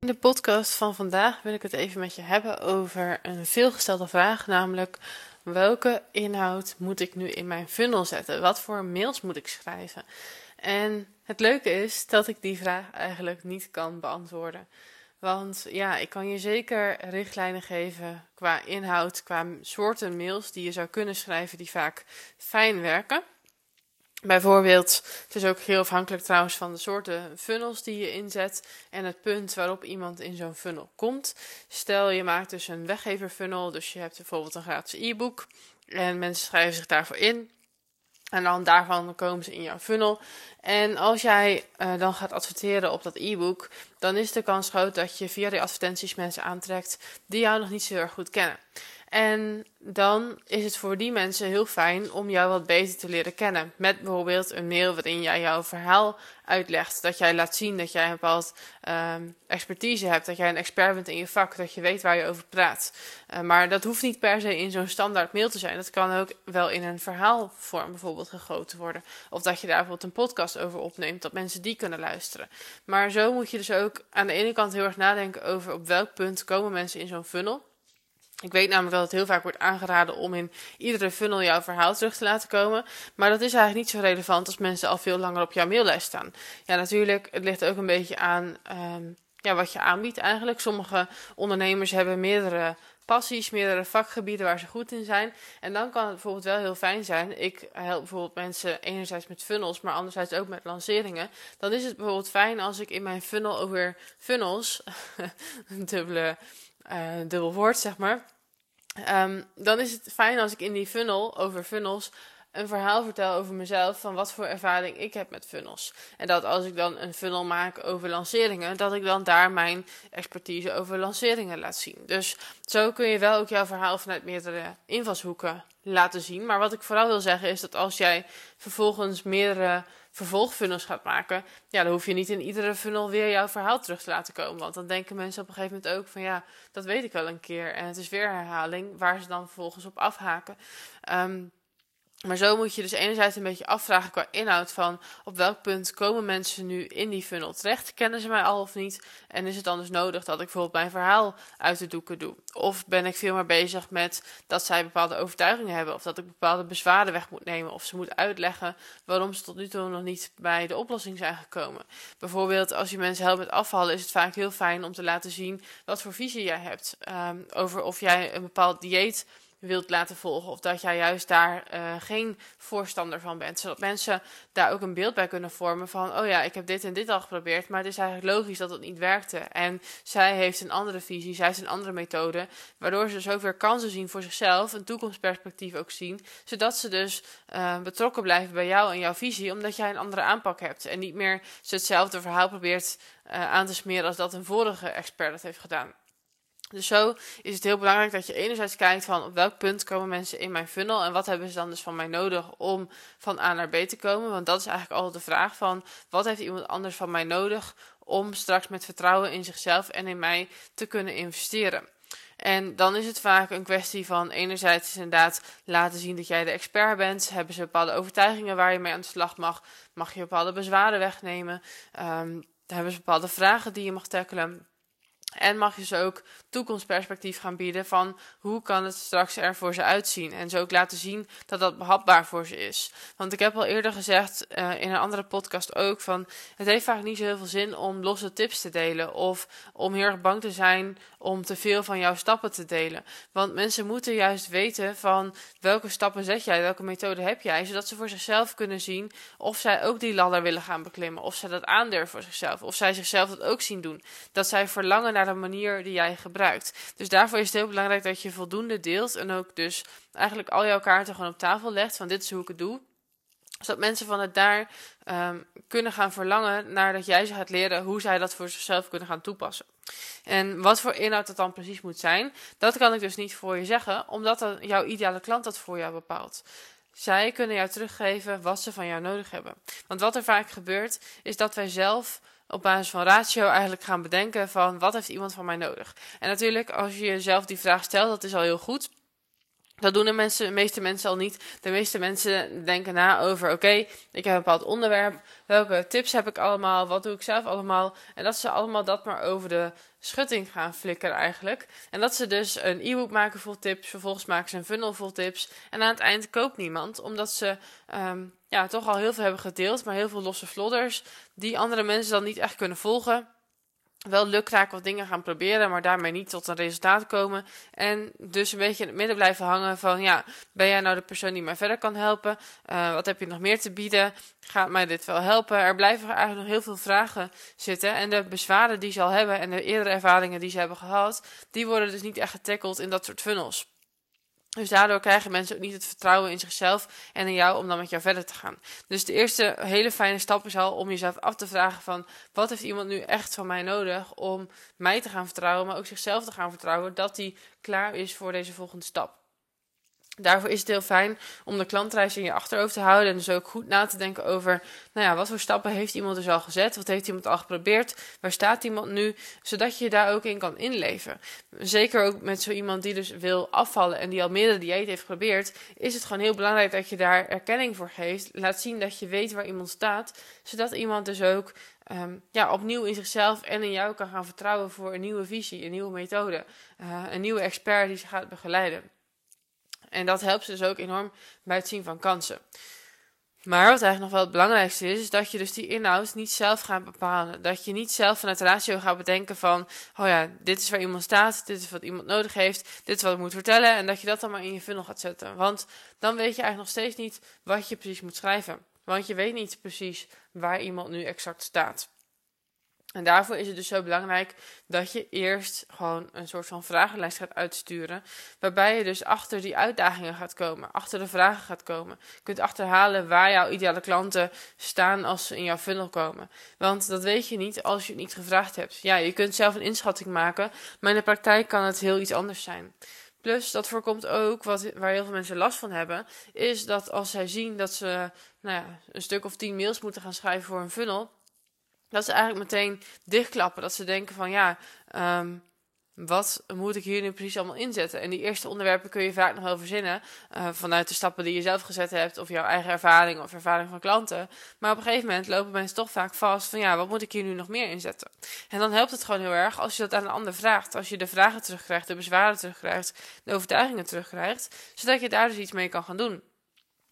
In de podcast van vandaag wil ik het even met je hebben over een veelgestelde vraag, namelijk welke inhoud moet ik nu in mijn funnel zetten? Wat voor mails moet ik schrijven? En het leuke is dat ik die vraag eigenlijk niet kan beantwoorden. Want ja, ik kan je zeker richtlijnen geven qua inhoud, qua soorten mails die je zou kunnen schrijven die vaak fijn werken. Bijvoorbeeld, het is ook heel afhankelijk trouwens van de soorten funnels die je inzet en het punt waarop iemand in zo'n funnel komt. Stel je maakt dus een weggeverfunnel, dus je hebt bijvoorbeeld een gratis e-book en mensen schrijven zich daarvoor in. En dan daarvan komen ze in jouw funnel. En als jij uh, dan gaat adverteren op dat e-book, dan is de kans groot dat je via die advertenties mensen aantrekt die jou nog niet zo erg goed kennen. En dan is het voor die mensen heel fijn om jou wat beter te leren kennen. Met bijvoorbeeld een mail waarin jij jouw verhaal uitlegt. Dat jij laat zien dat jij een bepaald um, expertise hebt. Dat jij een expert bent in je vak. Dat je weet waar je over praat. Uh, maar dat hoeft niet per se in zo'n standaard mail te zijn. Dat kan ook wel in een verhaalvorm bijvoorbeeld gegoten worden. Of dat je daar bijvoorbeeld een podcast over opneemt. Dat mensen die kunnen luisteren. Maar zo moet je dus ook aan de ene kant heel erg nadenken over op welk punt komen mensen in zo'n funnel. Ik weet namelijk dat het heel vaak wordt aangeraden om in iedere funnel jouw verhaal terug te laten komen. Maar dat is eigenlijk niet zo relevant als mensen al veel langer op jouw maillijst staan. Ja, natuurlijk, het ligt ook een beetje aan um, ja, wat je aanbiedt eigenlijk. Sommige ondernemers hebben meerdere passies, meerdere vakgebieden waar ze goed in zijn. En dan kan het bijvoorbeeld wel heel fijn zijn. Ik help bijvoorbeeld mensen enerzijds met funnels, maar anderzijds ook met lanceringen. Dan is het bijvoorbeeld fijn als ik in mijn funnel over funnels, dubbele uh, dubbel woord, zeg maar. Um, dan is het fijn als ik in die funnel over funnels een verhaal vertel over mezelf van wat voor ervaring ik heb met funnels. En dat als ik dan een funnel maak over lanceringen, dat ik dan daar mijn expertise over lanceringen laat zien. Dus zo kun je wel ook jouw verhaal vanuit meerdere invalshoeken laten zien. Maar wat ik vooral wil zeggen is dat als jij vervolgens meerdere vervolgfunnels gaat maken, ja, dan hoef je niet in iedere funnel weer jouw verhaal terug te laten komen. Want dan denken mensen op een gegeven moment ook van ja, dat weet ik wel een keer. En het is weer herhaling, waar ze dan vervolgens op afhaken. Um, maar zo moet je dus enerzijds een beetje afvragen qua inhoud van op welk punt komen mensen nu in die funnel terecht? Kennen ze mij al of niet? En is het dan dus nodig dat ik bijvoorbeeld mijn verhaal uit de doeken doe? Of ben ik veel meer bezig met dat zij bepaalde overtuigingen hebben of dat ik bepaalde bezwaren weg moet nemen of ze moet uitleggen waarom ze tot nu toe nog niet bij de oplossing zijn gekomen? Bijvoorbeeld als je mensen helpt met afvallen is het vaak heel fijn om te laten zien wat voor visie jij hebt um, over of jij een bepaald dieet wilt laten volgen. Of dat jij juist daar uh, geen voorstander van bent. Zodat mensen daar ook een beeld bij kunnen vormen van: oh ja, ik heb dit en dit al geprobeerd. Maar het is eigenlijk logisch dat het niet werkte. En zij heeft een andere visie, zij heeft een andere methode. Waardoor ze zoveel kansen zien voor zichzelf, een toekomstperspectief ook zien. Zodat ze dus uh, betrokken blijven bij jou en jouw visie, omdat jij een andere aanpak hebt. En niet meer ze hetzelfde verhaal probeert uh, aan te smeren als dat een vorige expert dat heeft gedaan. Dus zo is het heel belangrijk dat je enerzijds kijkt van op welk punt komen mensen in mijn funnel en wat hebben ze dan dus van mij nodig om van A naar B te komen. Want dat is eigenlijk altijd de vraag van wat heeft iemand anders van mij nodig om straks met vertrouwen in zichzelf en in mij te kunnen investeren. En dan is het vaak een kwestie van enerzijds inderdaad laten zien dat jij de expert bent. Hebben ze bepaalde overtuigingen waar je mee aan de slag mag? Mag je bepaalde bezwaren wegnemen? Um, hebben ze bepaalde vragen die je mag tackelen? En mag je ze ook toekomstperspectief gaan bieden van hoe kan het straks er voor ze uitzien. En zo ook laten zien dat dat behapbaar voor ze is. Want ik heb al eerder gezegd uh, in een andere podcast ook van het heeft vaak niet zo heel veel zin om losse tips te delen. Of om heel erg bang te zijn om te veel van jouw stappen te delen. Want mensen moeten juist weten van welke stappen zet jij, welke methode heb jij. Zodat ze voor zichzelf kunnen zien of zij ook die ladder willen gaan beklimmen. Of zij dat aandurven voor zichzelf. Of zij zichzelf dat ook zien doen. Dat zij verlangen de manier die jij gebruikt. Dus daarvoor is het heel belangrijk dat je voldoende deelt en ook dus eigenlijk al jouw kaarten gewoon op tafel legt van dit is hoe ik het doe. Zodat mensen van het daar um, kunnen gaan verlangen naar dat jij ze gaat leren hoe zij dat voor zichzelf kunnen gaan toepassen. En wat voor inhoud dat dan precies moet zijn, dat kan ik dus niet voor je zeggen, omdat dan jouw ideale klant dat voor jou bepaalt. Zij kunnen jou teruggeven wat ze van jou nodig hebben. Want wat er vaak gebeurt, is dat wij zelf op basis van ratio eigenlijk gaan bedenken van wat heeft iemand van mij nodig. En natuurlijk, als je jezelf die vraag stelt, dat is al heel goed. Dat doen de, mensen, de meeste mensen al niet. De meeste mensen denken na over: oké, ik heb een bepaald onderwerp. Welke tips heb ik allemaal? Wat doe ik zelf allemaal? En dat ze allemaal dat maar over de schutting gaan flikkeren eigenlijk. En dat ze dus een e-book maken vol tips. Vervolgens maken ze een funnel vol tips. En aan het eind koopt niemand, omdat ze um, ja, toch al heel veel hebben gedeeld, maar heel veel losse vlodders die andere mensen dan niet echt kunnen volgen wel lukraak wat dingen gaan proberen, maar daarmee niet tot een resultaat komen. En dus een beetje in het midden blijven hangen van, ja, ben jij nou de persoon die mij verder kan helpen? Uh, wat heb je nog meer te bieden? Gaat mij dit wel helpen? Er blijven eigenlijk nog heel veel vragen zitten. En de bezwaren die ze al hebben en de eerdere ervaringen die ze hebben gehad, die worden dus niet echt getackled in dat soort funnels. Dus daardoor krijgen mensen ook niet het vertrouwen in zichzelf en in jou om dan met jou verder te gaan. Dus de eerste hele fijne stap is al om jezelf af te vragen van wat heeft iemand nu echt van mij nodig om mij te gaan vertrouwen, maar ook zichzelf te gaan vertrouwen dat hij klaar is voor deze volgende stap. Daarvoor is het heel fijn om de klantreis in je achterhoofd te houden. En dus ook goed na te denken over, nou ja, wat voor stappen heeft iemand dus al gezet? Wat heeft iemand al geprobeerd? Waar staat iemand nu? Zodat je je daar ook in kan inleven. Zeker ook met zo iemand die dus wil afvallen en die al meerdere dieet heeft geprobeerd, is het gewoon heel belangrijk dat je daar erkenning voor geeft. Laat zien dat je weet waar iemand staat, zodat iemand dus ook um, ja, opnieuw in zichzelf en in jou kan gaan vertrouwen voor een nieuwe visie, een nieuwe methode, uh, een nieuwe expert die ze gaat begeleiden. En dat helpt ze dus ook enorm bij het zien van kansen. Maar wat eigenlijk nog wel het belangrijkste is, is dat je dus die inhoud niet zelf gaat bepalen. Dat je niet zelf vanuit ratio gaat bedenken van, oh ja, dit is waar iemand staat, dit is wat iemand nodig heeft, dit is wat ik moet vertellen. En dat je dat dan maar in je funnel gaat zetten. Want dan weet je eigenlijk nog steeds niet wat je precies moet schrijven. Want je weet niet precies waar iemand nu exact staat. En daarvoor is het dus zo belangrijk dat je eerst gewoon een soort van vragenlijst gaat uitsturen. Waarbij je dus achter die uitdagingen gaat komen, achter de vragen gaat komen. Je kunt achterhalen waar jouw ideale klanten staan als ze in jouw funnel komen. Want dat weet je niet als je het niet gevraagd hebt. Ja, je kunt zelf een inschatting maken, maar in de praktijk kan het heel iets anders zijn. Plus, dat voorkomt ook, wat, waar heel veel mensen last van hebben, is dat als zij zien dat ze nou ja, een stuk of tien mails moeten gaan schrijven voor een funnel dat ze eigenlijk meteen dichtklappen. Dat ze denken van ja, um, wat moet ik hier nu precies allemaal inzetten? En die eerste onderwerpen kun je vaak nog wel verzinnen uh, vanuit de stappen die je zelf gezet hebt, of jouw eigen ervaring of ervaring van klanten. Maar op een gegeven moment lopen mensen toch vaak vast van ja, wat moet ik hier nu nog meer inzetten? En dan helpt het gewoon heel erg als je dat aan een ander vraagt. Als je de vragen terugkrijgt, de bezwaren terugkrijgt, de overtuigingen terugkrijgt, zodat je daar dus iets mee kan gaan doen.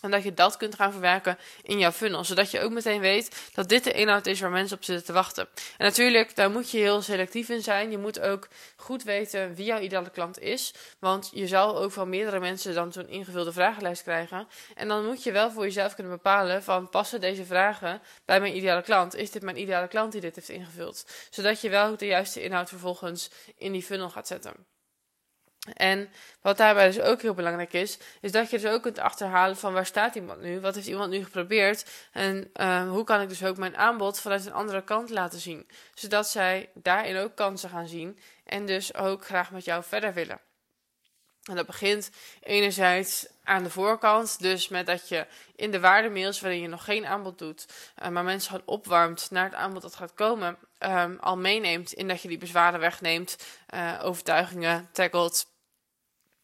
En dat je dat kunt gaan verwerken in jouw funnel. Zodat je ook meteen weet dat dit de inhoud is waar mensen op zitten te wachten. En natuurlijk, daar moet je heel selectief in zijn. Je moet ook goed weten wie jouw ideale klant is. Want je zal ook van meerdere mensen dan zo'n ingevulde vragenlijst krijgen. En dan moet je wel voor jezelf kunnen bepalen van passen deze vragen bij mijn ideale klant? Is dit mijn ideale klant die dit heeft ingevuld? Zodat je wel de juiste inhoud vervolgens in die funnel gaat zetten. En wat daarbij dus ook heel belangrijk is, is dat je dus ook kunt achterhalen van waar staat iemand nu, wat heeft iemand nu geprobeerd? En uh, hoe kan ik dus ook mijn aanbod vanuit een andere kant laten zien, zodat zij daarin ook kansen gaan zien en dus ook graag met jou verder willen. En dat begint enerzijds aan de voorkant, dus met dat je in de waardemails waarin je nog geen aanbod doet, uh, maar mensen gewoon opwarmt naar het aanbod dat gaat komen, um, al meeneemt in dat je die bezwaren wegneemt, uh, overtuigingen tackelt,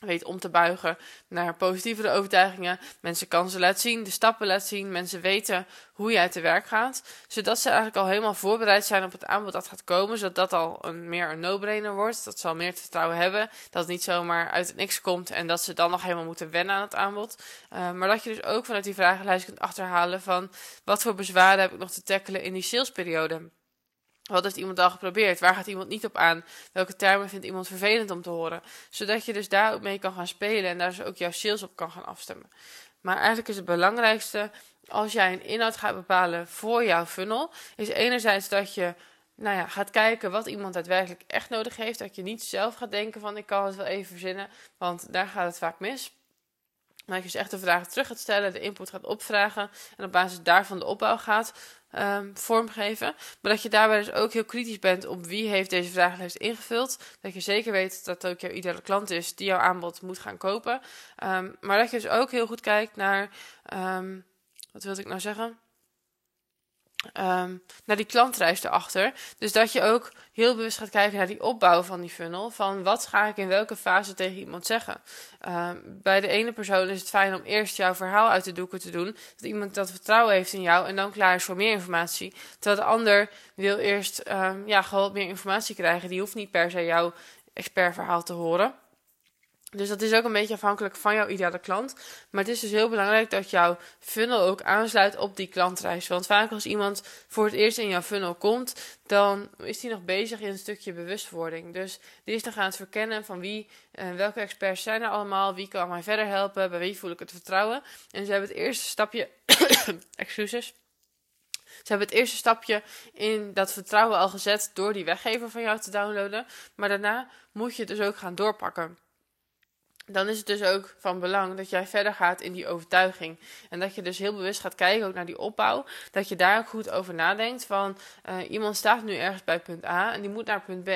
weet om te buigen naar positievere overtuigingen. Mensen kansen laat zien, de stappen laat zien. Mensen weten hoe jij te werk gaat. Zodat ze eigenlijk al helemaal voorbereid zijn op het aanbod dat gaat komen. Zodat dat al een, meer een no-brainer wordt. Dat ze al meer vertrouwen hebben. Dat het niet zomaar uit het niks komt en dat ze dan nog helemaal moeten wennen aan het aanbod. Uh, maar dat je dus ook vanuit die vragenlijst kunt achterhalen van wat voor bezwaren heb ik nog te tackelen in die salesperiode. Wat heeft iemand al geprobeerd? Waar gaat iemand niet op aan? Welke termen vindt iemand vervelend om te horen? Zodat je dus daar ook mee kan gaan spelen en daar dus ook jouw sales op kan gaan afstemmen. Maar eigenlijk is het belangrijkste als jij een inhoud gaat bepalen voor jouw funnel, is enerzijds dat je nou ja, gaat kijken wat iemand daadwerkelijk echt nodig heeft. Dat je niet zelf gaat denken van ik kan het wel even verzinnen, want daar gaat het vaak mis. Maar dat je dus echt de vragen terug gaat stellen, de input gaat opvragen en op basis daarvan de opbouw gaat um, vormgeven. Maar dat je daarbij dus ook heel kritisch bent op wie heeft deze vragenlijst ingevuld. Dat je zeker weet dat het ook jouw ideale klant is die jouw aanbod moet gaan kopen. Um, maar dat je dus ook heel goed kijkt naar, um, wat wilde ik nou zeggen? Ehm, naar die klantreis erachter. Dus dat je ook heel bewust gaat kijken naar die opbouw van die funnel. Van wat ga ik in welke fase tegen iemand zeggen. Ehm, bij de ene persoon is het fijn om eerst jouw verhaal uit de doeken te doen. Dat iemand dat vertrouwen heeft in jou en dan klaar is voor meer informatie. Terwijl de ander wil eerst um, ja, gewoon meer informatie krijgen. Die hoeft niet per se jouw expertverhaal te horen. Dus dat is ook een beetje afhankelijk van jouw ideale klant. Maar het is dus heel belangrijk dat jouw funnel ook aansluit op die klantreis. Want vaak als iemand voor het eerst in jouw funnel komt, dan is hij nog bezig in een stukje bewustwording. Dus die is dan gaan het verkennen van wie, en welke experts zijn er allemaal, wie kan mij verder helpen, bij wie voel ik het vertrouwen. En ze hebben het eerste stapje, excuses. Ze hebben het eerste stapje in dat vertrouwen al gezet door die weggever van jou te downloaden. Maar daarna moet je het dus ook gaan doorpakken dan is het dus ook van belang dat jij verder gaat in die overtuiging. En dat je dus heel bewust gaat kijken ook naar die opbouw. Dat je daar ook goed over nadenkt van uh, iemand staat nu ergens bij punt A en die moet naar punt B.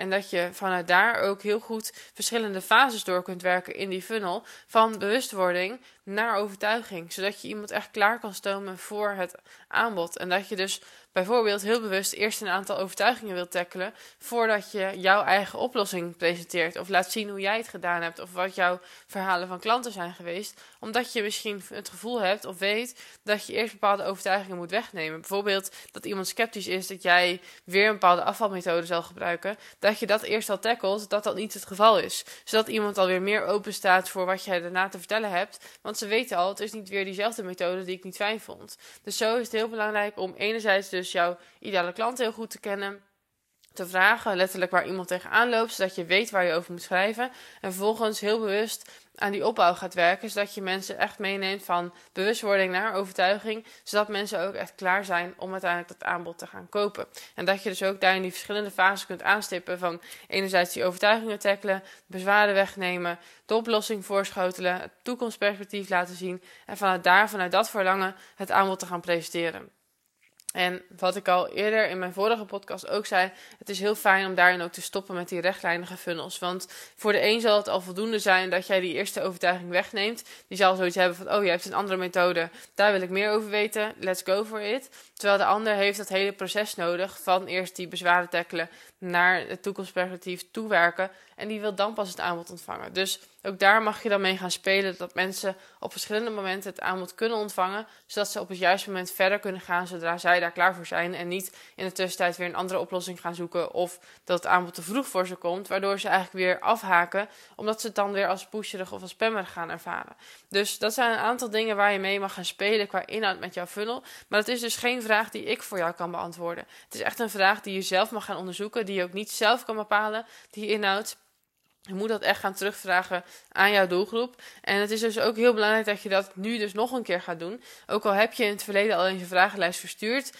En dat je vanuit daar ook heel goed verschillende fases door kunt werken in die funnel. Van bewustwording naar overtuiging. Zodat je iemand echt klaar kan stomen voor het aanbod. En dat je dus bijvoorbeeld heel bewust eerst een aantal overtuigingen wilt tackelen. Voordat je jouw eigen oplossing presenteert. Of laat zien hoe jij het gedaan hebt. Of wat jouw verhalen van klanten zijn geweest. Omdat je misschien het gevoel hebt of weet dat je eerst bepaalde overtuigingen moet wegnemen. Bijvoorbeeld dat iemand sceptisch is dat jij weer een bepaalde afvalmethode zal gebruiken dat je dat eerst al tackelt, dat dat niet het geval is. Zodat iemand alweer meer open staat voor wat jij daarna te vertellen hebt. Want ze weten al, het is niet weer diezelfde methode die ik niet fijn vond. Dus zo is het heel belangrijk om enerzijds dus jouw ideale klant heel goed te kennen te vragen, letterlijk waar iemand tegenaan loopt, zodat je weet waar je over moet schrijven. En vervolgens heel bewust aan die opbouw gaat werken, zodat je mensen echt meeneemt van bewustwording naar overtuiging, zodat mensen ook echt klaar zijn om uiteindelijk dat aanbod te gaan kopen. En dat je dus ook daar in die verschillende fases kunt aanstippen van enerzijds die overtuigingen tackelen, bezwaren wegnemen, de oplossing voorschotelen, het toekomstperspectief laten zien en vanuit daar, vanuit dat verlangen, het aanbod te gaan presenteren. En wat ik al eerder in mijn vorige podcast ook zei, het is heel fijn om daarin ook te stoppen met die rechtlijnige funnels. Want voor de een zal het al voldoende zijn dat jij die eerste overtuiging wegneemt. Die zal zoiets hebben van, oh je hebt een andere methode, daar wil ik meer over weten, let's go for it. Terwijl de ander heeft dat hele proces nodig van eerst die bezwaren tackelen naar het toekomstperspectief toewerken. En die wil dan pas het aanbod ontvangen. Dus ook daar mag je dan mee gaan spelen. Dat mensen op verschillende momenten het aanbod kunnen ontvangen. Zodat ze op het juiste moment verder kunnen gaan zodra zij daar klaar voor zijn. En niet in de tussentijd weer een andere oplossing gaan zoeken. Of dat het aanbod te vroeg voor ze komt. Waardoor ze eigenlijk weer afhaken. Omdat ze het dan weer als pusherig of als spammerig gaan ervaren. Dus dat zijn een aantal dingen waar je mee mag gaan spelen qua inhoud met jouw funnel. Maar dat is dus geen vraag die ik voor jou kan beantwoorden. Het is echt een vraag die je zelf mag gaan onderzoeken. Die je ook niet zelf kan bepalen. Die inhoud je moet dat echt gaan terugvragen aan jouw doelgroep. En het is dus ook heel belangrijk dat je dat nu dus nog een keer gaat doen. Ook al heb je in het verleden al eens je vragenlijst verstuurd,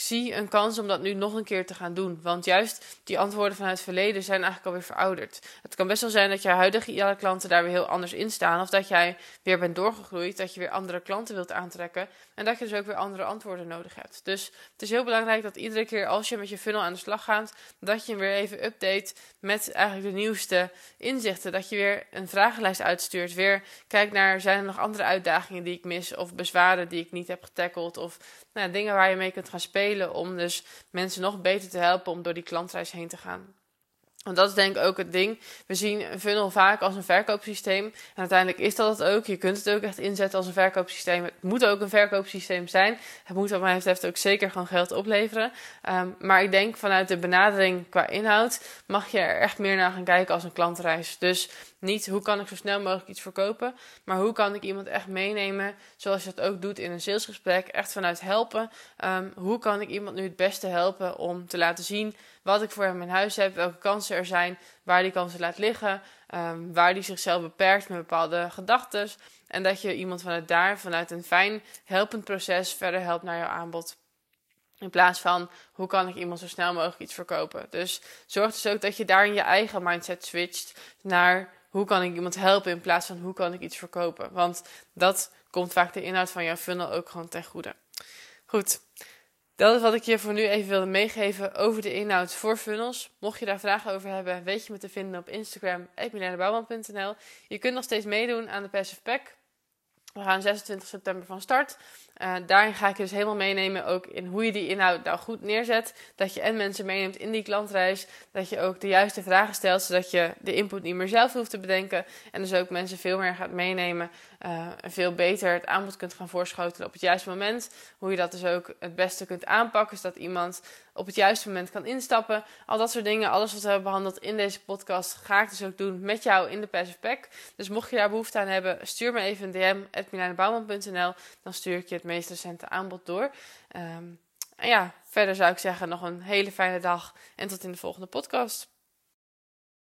zie een kans om dat nu nog een keer te gaan doen. Want juist die antwoorden vanuit het verleden zijn eigenlijk alweer verouderd. Het kan best wel zijn dat je huidige ideale klanten daar weer heel anders in staan. Of dat jij weer bent doorgegroeid, dat je weer andere klanten wilt aantrekken. En dat je dus ook weer andere antwoorden nodig hebt. Dus het is heel belangrijk dat iedere keer als je met je funnel aan de slag gaat, dat je hem weer even update met eigenlijk de nieuwste inzichten. Dat je weer een vragenlijst uitstuurt. Weer kijkt naar, zijn er nog andere uitdagingen die ik mis? Of bezwaren die ik niet heb getackeld? Of nou, dingen waar je mee kunt gaan spelen om dus mensen nog beter te helpen om door die klantreis heen te gaan. Want dat is denk ik ook het ding. We zien een funnel vaak als een verkoopsysteem. En uiteindelijk is dat het ook. Je kunt het ook echt inzetten als een verkoopsysteem. Het moet ook een verkoopsysteem zijn. Het moet wat mij betreft ook zeker gewoon geld opleveren. Um, maar ik denk vanuit de benadering qua inhoud mag je er echt meer naar gaan kijken als een klantreis. Dus niet hoe kan ik zo snel mogelijk iets verkopen, maar hoe kan ik iemand echt meenemen, zoals je dat ook doet in een salesgesprek, echt vanuit helpen. Um, hoe kan ik iemand nu het beste helpen om te laten zien wat ik voor hem in huis heb, welke kansen er zijn, waar die kansen laat liggen, um, waar die zichzelf beperkt met bepaalde gedachten. En dat je iemand vanuit daar, vanuit een fijn helpend proces, verder helpt naar jouw aanbod. In plaats van hoe kan ik iemand zo snel mogelijk iets verkopen. Dus zorg dus ook dat je daar in je eigen mindset switcht naar hoe kan ik iemand helpen in plaats van hoe kan ik iets verkopen. Want dat komt vaak de inhoud van jouw funnel ook gewoon ten goede. Goed, dat is wat ik je voor nu even wilde meegeven over de inhoud voor funnels. Mocht je daar vragen over hebben, weet je me te vinden op Instagram, Je kunt nog steeds meedoen aan de Passive Pack. We gaan 26 september van start. Uh, daarin ga ik je dus helemaal meenemen ook in hoe je die inhoud nou goed neerzet. Dat je en mensen meeneemt in die klantreis. Dat je ook de juiste vragen stelt, zodat je de input niet meer zelf hoeft te bedenken. En dus ook mensen veel meer gaat meenemen. Uh, en veel beter het aanbod kunt gaan voorschotelen op het juiste moment. Hoe je dat dus ook het beste kunt aanpakken, zodat iemand op het juiste moment kan instappen. Al dat soort dingen, alles wat we hebben behandeld in deze podcast, ga ik dus ook doen met jou in de Passive Pack. Dus mocht je daar behoefte aan hebben, stuur me even een DM. Dan stuur ik je het meest recente aanbod door. Um, en ja, verder zou ik zeggen nog een hele fijne dag en tot in de volgende podcast.